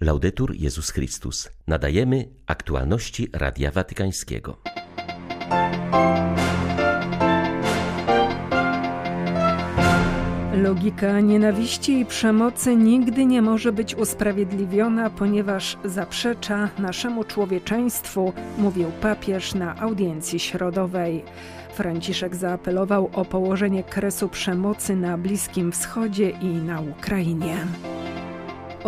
Laudetur Jezus Chrystus. Nadajemy aktualności Radia Watykańskiego. Logika nienawiści i przemocy nigdy nie może być usprawiedliwiona, ponieważ zaprzecza naszemu człowieczeństwu, mówił papież na audiencji środowej. Franciszek zaapelował o położenie kresu przemocy na Bliskim Wschodzie i na Ukrainie.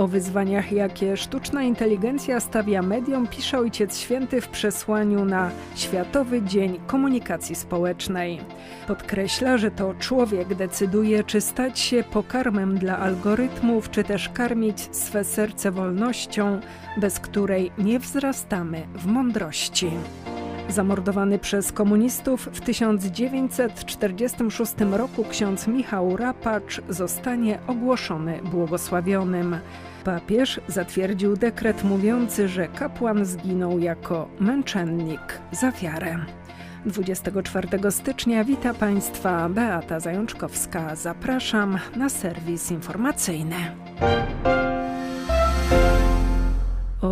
O wyzwaniach, jakie sztuczna inteligencja stawia mediom, pisze Ojciec Święty w przesłaniu na Światowy Dzień Komunikacji Społecznej. Podkreśla, że to człowiek decyduje, czy stać się pokarmem dla algorytmów, czy też karmić swe serce wolnością, bez której nie wzrastamy w mądrości. Zamordowany przez komunistów w 1946 roku ksiądz Michał Rapacz zostanie ogłoszony błogosławionym. Papież zatwierdził dekret mówiący, że kapłan zginął jako męczennik za wiarę. 24 stycznia wita Państwa Beata Zajączkowska. Zapraszam na serwis informacyjny.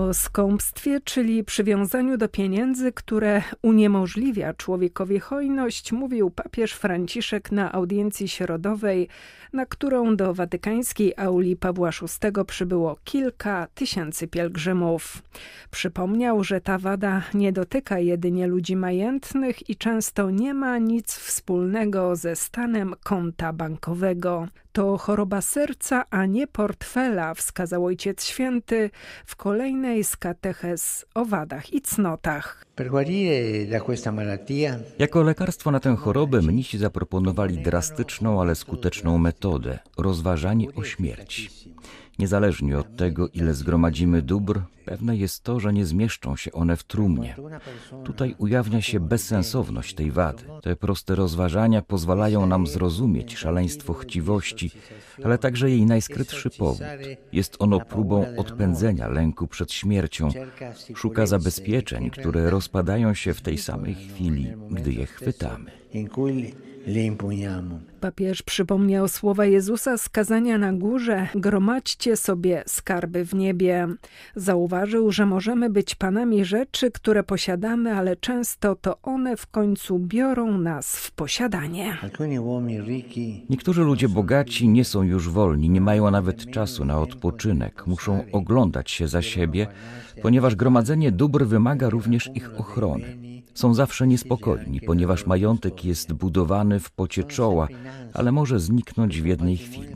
O skąpstwie, czyli przywiązaniu do pieniędzy, które uniemożliwia człowiekowi hojność, mówił papież Franciszek na audiencji środowej, na którą do watykańskiej auli Pawła VI przybyło kilka tysięcy pielgrzymów. Przypomniał, że ta wada nie dotyka jedynie ludzi majętnych i często nie ma nic wspólnego ze stanem konta bankowego. To choroba serca, a nie portfela, wskazał Ojciec Święty w kolejnej z kateches o wadach i cnotach. Jako lekarstwo na tę chorobę mnisi zaproponowali drastyczną, ale skuteczną metodę rozważanie o śmierci. Niezależnie od tego, ile zgromadzimy dóbr, pewne jest to, że nie zmieszczą się one w trumnie. Tutaj ujawnia się bezsensowność tej wady. Te proste rozważania pozwalają nam zrozumieć szaleństwo chciwości, ale także jej najskrytszy powód. Jest ono próbą odpędzenia lęku przed śmiercią. Szuka zabezpieczeń, które rozpadają się w tej samej chwili, gdy je chwytamy. Papież przypomniał słowa Jezusa z kazania na górze: Gromadźcie sobie skarby w niebie. Zauważył, że możemy być panami rzeczy, które posiadamy, ale często to one w końcu biorą nas w posiadanie. Niektórzy ludzie bogaci nie są już wolni, nie mają nawet czasu na odpoczynek, muszą oglądać się za siebie, ponieważ gromadzenie dóbr wymaga również ich ochrony. Są zawsze niespokojni, ponieważ majątek jest budowany w pocie czoła, ale może zniknąć w jednej chwili.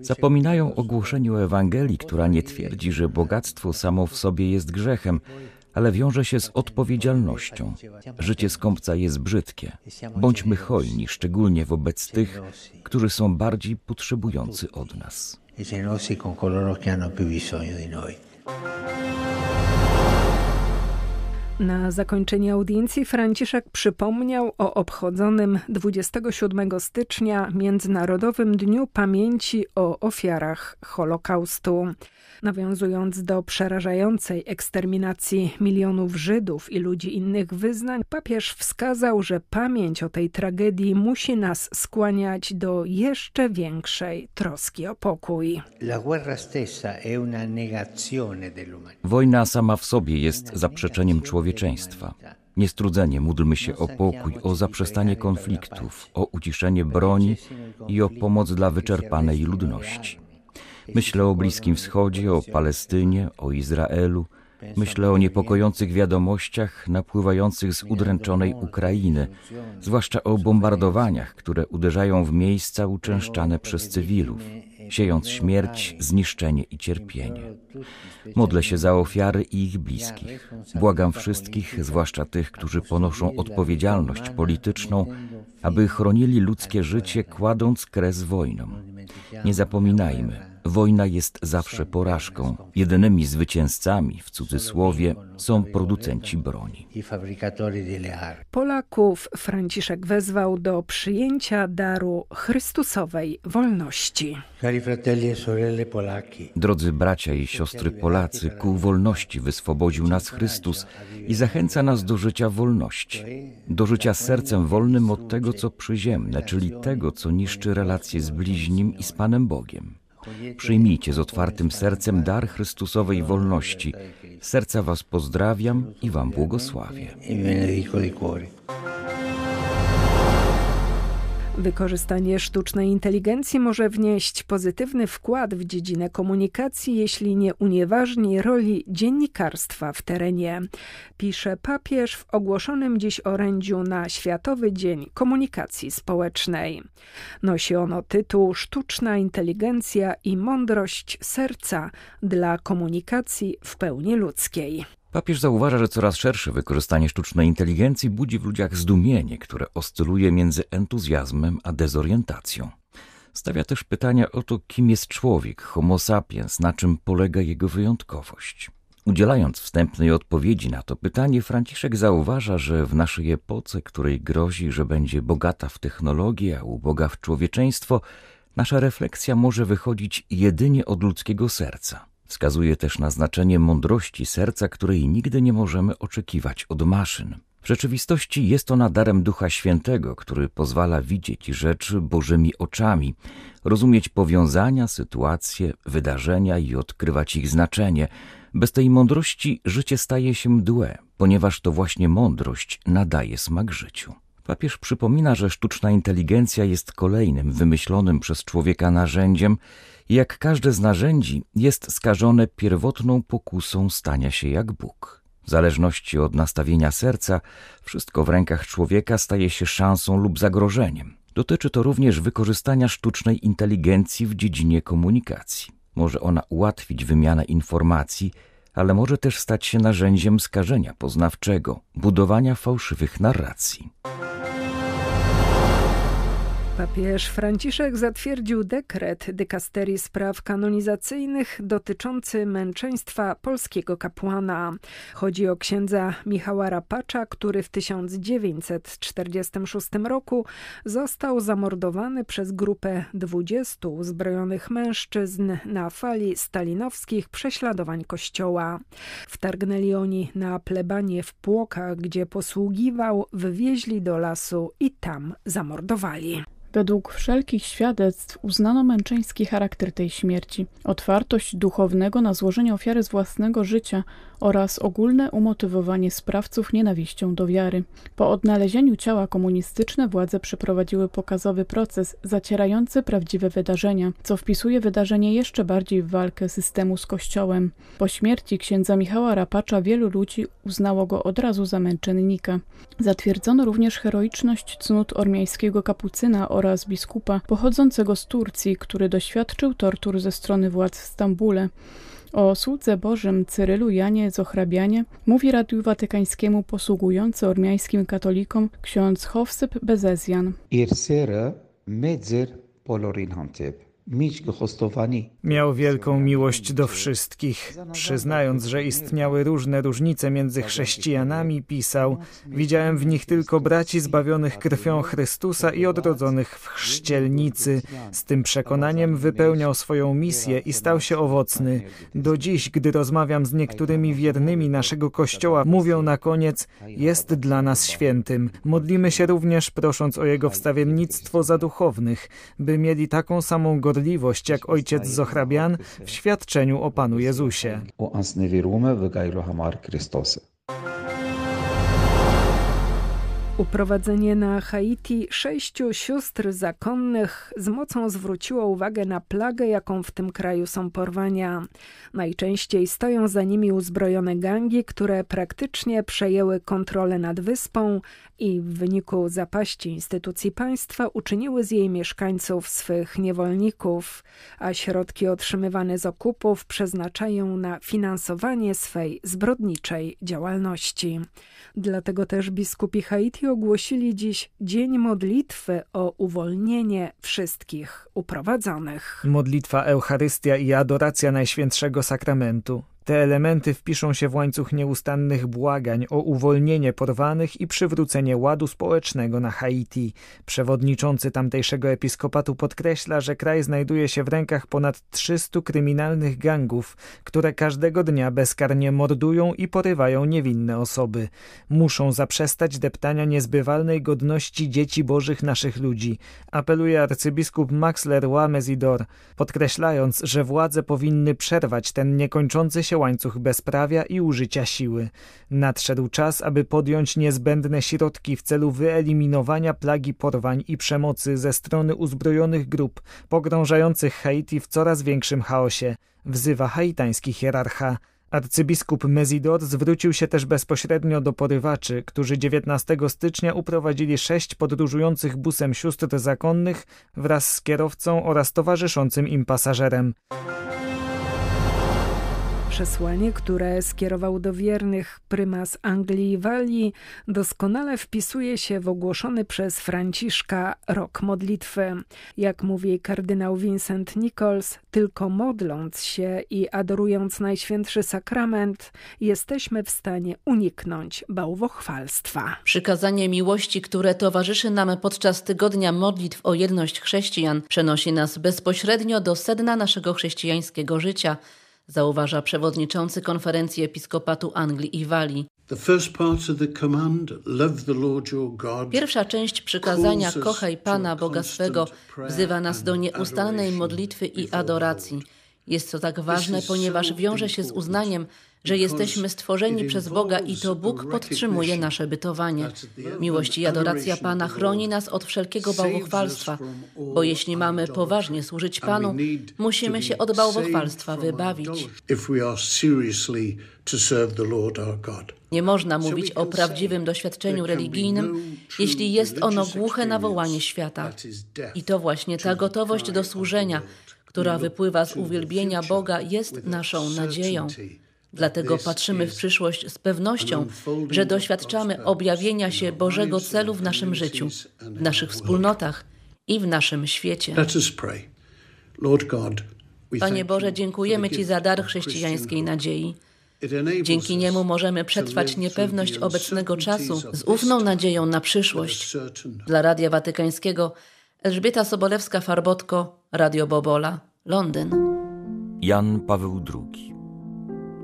Zapominają o głoszeniu Ewangelii, która nie twierdzi, że bogactwo samo w sobie jest grzechem, ale wiąże się z odpowiedzialnością. Życie skąpca jest brzydkie. Bądźmy hojni, szczególnie wobec tych, którzy są bardziej potrzebujący od nas. Na zakończenie audiencji Franciszek przypomniał o obchodzonym 27 stycznia Międzynarodowym Dniu Pamięci o ofiarach Holokaustu. Nawiązując do przerażającej eksterminacji milionów Żydów i ludzi innych wyznań, papież wskazał, że pamięć o tej tragedii musi nas skłaniać do jeszcze większej troski o pokój. Wojna sama w sobie jest zaprzeczeniem człowieczeństwa. Niestrudzenie módlmy się o pokój, o zaprzestanie konfliktów, o uciszenie broni i o pomoc dla wyczerpanej ludności. Myślę o Bliskim Wschodzie, o Palestynie, o Izraelu. Myślę o niepokojących wiadomościach napływających z udręczonej Ukrainy, zwłaszcza o bombardowaniach, które uderzają w miejsca uczęszczane przez cywilów, siejąc śmierć, zniszczenie i cierpienie. Modlę się za ofiary i ich bliskich. Błagam wszystkich, zwłaszcza tych, którzy ponoszą odpowiedzialność polityczną, aby chronili ludzkie życie, kładąc kres wojnom. Nie zapominajmy, Wojna jest zawsze porażką. Jedynymi zwycięzcami, w cudzysłowie, są producenci broni. Polaków Franciszek wezwał do przyjęcia daru Chrystusowej wolności. Drodzy bracia i siostry Polacy, ku wolności wyswobodził nas Chrystus i zachęca nas do życia wolności. Do życia sercem wolnym od tego, co przyziemne, czyli tego, co niszczy relacje z bliźnim i z Panem Bogiem. Przyjmijcie z otwartym sercem dar Chrystusowej wolności. Serca Was pozdrawiam i Wam błogosławię. Wykorzystanie sztucznej inteligencji może wnieść pozytywny wkład w dziedzinę komunikacji, jeśli nie unieważni roli dziennikarstwa w terenie, pisze papież w ogłoszonym dziś orędziu na Światowy Dzień Komunikacji Społecznej. Nosi ono tytuł Sztuczna inteligencja i mądrość serca dla komunikacji w pełni ludzkiej. Papież zauważa, że coraz szersze wykorzystanie sztucznej inteligencji budzi w ludziach zdumienie, które oscyluje między entuzjazmem a dezorientacją. Stawia też pytania o to, kim jest człowiek, homo sapiens, na czym polega jego wyjątkowość. Udzielając wstępnej odpowiedzi na to pytanie, Franciszek zauważa, że w naszej epoce, której grozi, że będzie bogata w technologię, a uboga w człowieczeństwo, nasza refleksja może wychodzić jedynie od ludzkiego serca. Wskazuje też na znaczenie mądrości serca, której nigdy nie możemy oczekiwać od maszyn. W rzeczywistości jest ona darem Ducha Świętego, który pozwala widzieć rzeczy Bożymi oczami, rozumieć powiązania, sytuacje, wydarzenia i odkrywać ich znaczenie. Bez tej mądrości życie staje się mdłe, ponieważ to właśnie mądrość nadaje smak życiu. Papież przypomina, że sztuczna inteligencja jest kolejnym wymyślonym przez człowieka narzędziem jak każde z narzędzi jest skażone pierwotną pokusą stania się jak Bóg. W zależności od nastawienia serca, wszystko w rękach człowieka staje się szansą lub zagrożeniem. Dotyczy to również wykorzystania sztucznej inteligencji w dziedzinie komunikacji. Może ona ułatwić wymianę informacji, ale może też stać się narzędziem skażenia poznawczego, budowania fałszywych narracji. Papież Franciszek zatwierdził dekret dykasterii spraw kanonizacyjnych dotyczący męczeństwa polskiego kapłana. Chodzi o księdza Michała Rapacza, który w 1946 roku został zamordowany przez grupę 20 uzbrojonych mężczyzn na fali stalinowskich prześladowań kościoła. Wtargnęli oni na plebanie w Płokach, gdzie posługiwał, wywieźli do lasu i tam zamordowali. Według wszelkich świadectw uznano męczeński charakter tej śmierci, otwartość duchownego na złożenie ofiary z własnego życia oraz ogólne umotywowanie sprawców nienawiścią do wiary. Po odnalezieniu ciała komunistyczne władze przeprowadziły pokazowy proces zacierający prawdziwe wydarzenia, co wpisuje wydarzenie jeszcze bardziej w walkę systemu z Kościołem. Po śmierci księdza Michała Rapacza wielu ludzi uznało go od razu za męczennika. Zatwierdzono również heroiczność cnót ormiańskiego kapucyna oraz biskupa pochodzącego z Turcji, który doświadczył tortur ze strony władz w Stambule. O słudze Bożym Cyrylu Janie Zochrabianie mówi Radiu Watykańskiemu posługujący ormiańskim katolikom ksiądz Hofsyp Bezezjan. Irsera medzer polorin. Miał wielką miłość do wszystkich. Przyznając, że istniały różne różnice między chrześcijanami, pisał: Widziałem w nich tylko braci zbawionych krwią Chrystusa i odrodzonych w chrzcielnicy. Z tym przekonaniem wypełniał swoją misję i stał się owocny. Do dziś, gdy rozmawiam z niektórymi wiernymi naszego kościoła, mówią na koniec: Jest dla nas świętym. Modlimy się również, prosząc o jego wstawiennictwo za duchownych, by mieli taką samą godność gorliwość jak ojciec Zochrabian w świadczeniu o Panu Jezusie. Uprowadzenie na Haiti sześciu sióstr zakonnych z mocą zwróciło uwagę na plagę, jaką w tym kraju są porwania. Najczęściej stoją za nimi uzbrojone gangi, które praktycznie przejęły kontrolę nad wyspą i w wyniku zapaści instytucji państwa uczyniły z jej mieszkańców swych niewolników, a środki otrzymywane z okupów przeznaczają na finansowanie swej zbrodniczej działalności. Dlatego też biskupi Haiti ogłosili dziś Dzień Modlitwy o uwolnienie wszystkich uprowadzonych. Modlitwa Eucharystia i adoracja Najświętszego Sakramentu Te elementy wpiszą się w łańcuch nieustannych błagań o uwolnienie porwanych i przywrócenie ładu społecznego na Haiti. Przewodniczący tamtejszego episkopatu podkreśla, że kraj znajduje się w rękach ponad 300 kryminalnych gangów, które każdego dnia bezkarnie mordują i porywają niewinne osoby. Muszą zaprzestać deptania niezbywalnej godności dzieci bożych naszych ludzi, apeluje arcybiskup Max Leroy podkreślając, że władze powinny przerwać ten niekończący się łańcuch bezprawia i użycia siły. Nadszedł czas, aby podjąć niezbędne środki w celu wyeliminowania plagi porwań i przemocy ze strony uzbrojonych grup pogrążających Haiti w coraz większym chaosie, wzywa haitański hierarcha. Arcybiskup Mezidor zwrócił się też bezpośrednio do porywaczy, którzy 19 stycznia uprowadzili sześć podróżujących busem sióstr zakonnych wraz z kierowcą oraz towarzyszącym im pasażerem. Przesłanie, które skierował do wiernych prymas Anglii i Walii, doskonale wpisuje się w ogłoszony przez Franciszka rok modlitwy. Jak mówi kardynał Vincent Nichols, tylko modląc się i adorując Najświętszy Sakrament, jesteśmy w stanie uniknąć bałwochwalstwa. Przykazanie miłości, które towarzyszy nam podczas tygodnia modlitw o jedność chrześcijan, przenosi nas bezpośrednio do sedna naszego chrześcijańskiego życia – zauważa przewodniczący konferencji episkopatu Anglii i Walii. Pierwsza część przykazania Kochaj Pana Boga swego wzywa nas do nieustannej modlitwy i adoracji. Jest to tak ważne, ponieważ wiąże się z uznaniem, że jesteśmy stworzeni przez Boga i to Bóg podtrzymuje nasze bytowanie. Miłość i adoracja Pana chroni nas od wszelkiego bałwochwalstwa, bo jeśli mamy poważnie służyć Panu, musimy się od bałwochwalstwa wybawić. Nie można mówić o prawdziwym doświadczeniu religijnym, jeśli jest ono głuche na wołanie świata. I to właśnie ta gotowość do służenia, która wypływa z uwielbienia Boga, jest naszą nadzieją. Dlatego patrzymy w przyszłość z pewnością, że doświadczamy objawienia się Bożego celu w naszym życiu, w naszych wspólnotach i w naszym świecie. Panie Boże, dziękujemy Ci za dar chrześcijańskiej nadziei. Dzięki niemu możemy przetrwać niepewność obecnego czasu z ufną nadzieją na przyszłość. Dla Radia Watykańskiego Elżbieta Sobolewska-Farbotko, Radio Bobola, Londyn. Jan Paweł II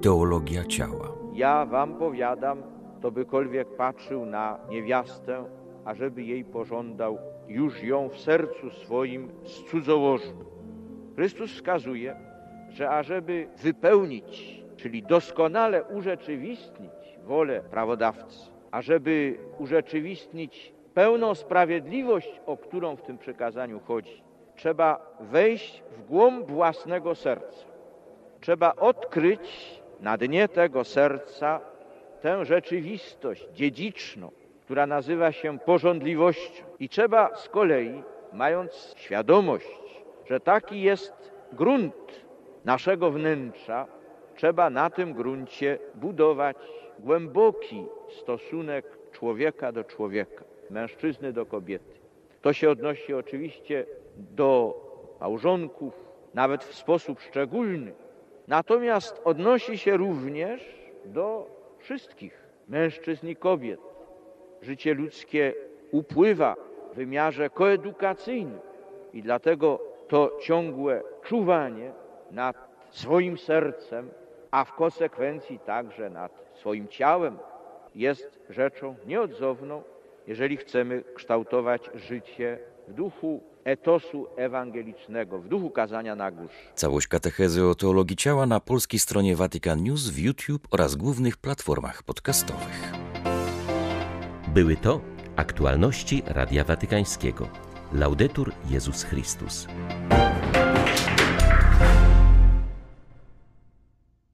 Teologia ciała. Ja wam powiadam, to bykolwiek patrzył na niewiastę, ażeby jej pożądał, już ją w sercu swoim cudzołożył. Chrystus wskazuje, że ażeby wypełnić, czyli doskonale urzeczywistnić wolę prawodawcy, ażeby urzeczywistnić pełną sprawiedliwość, o którą w tym przekazaniu chodzi, trzeba wejść w głąb własnego serca. Trzeba odkryć na dnie tego serca tę rzeczywistość dziedziczną, która nazywa się porządliwością. I trzeba z kolei, mając świadomość, że taki jest grunt naszego wnętrza, trzeba na tym gruncie budować głęboki stosunek człowieka do człowieka, mężczyzny do kobiety. To się odnosi oczywiście do małżonków, nawet w sposób szczególny, Natomiast odnosi się również do wszystkich mężczyzn i kobiet. Życie ludzkie upływa w wymiarze koedukacyjnym i dlatego to ciągłe czuwanie nad swoim sercem, a w konsekwencji także nad swoim ciałem jest rzeczą nieodzowną, jeżeli chcemy kształtować życie w duchu etosu ewangelicznego, w duchu kazania na górze. Całość katechezy o teologii ciała na polskiej stronie Vatican News w YouTube oraz głównych platformach podcastowych. Były to aktualności Radia Watykańskiego. Laudetur Jezus Chrystus.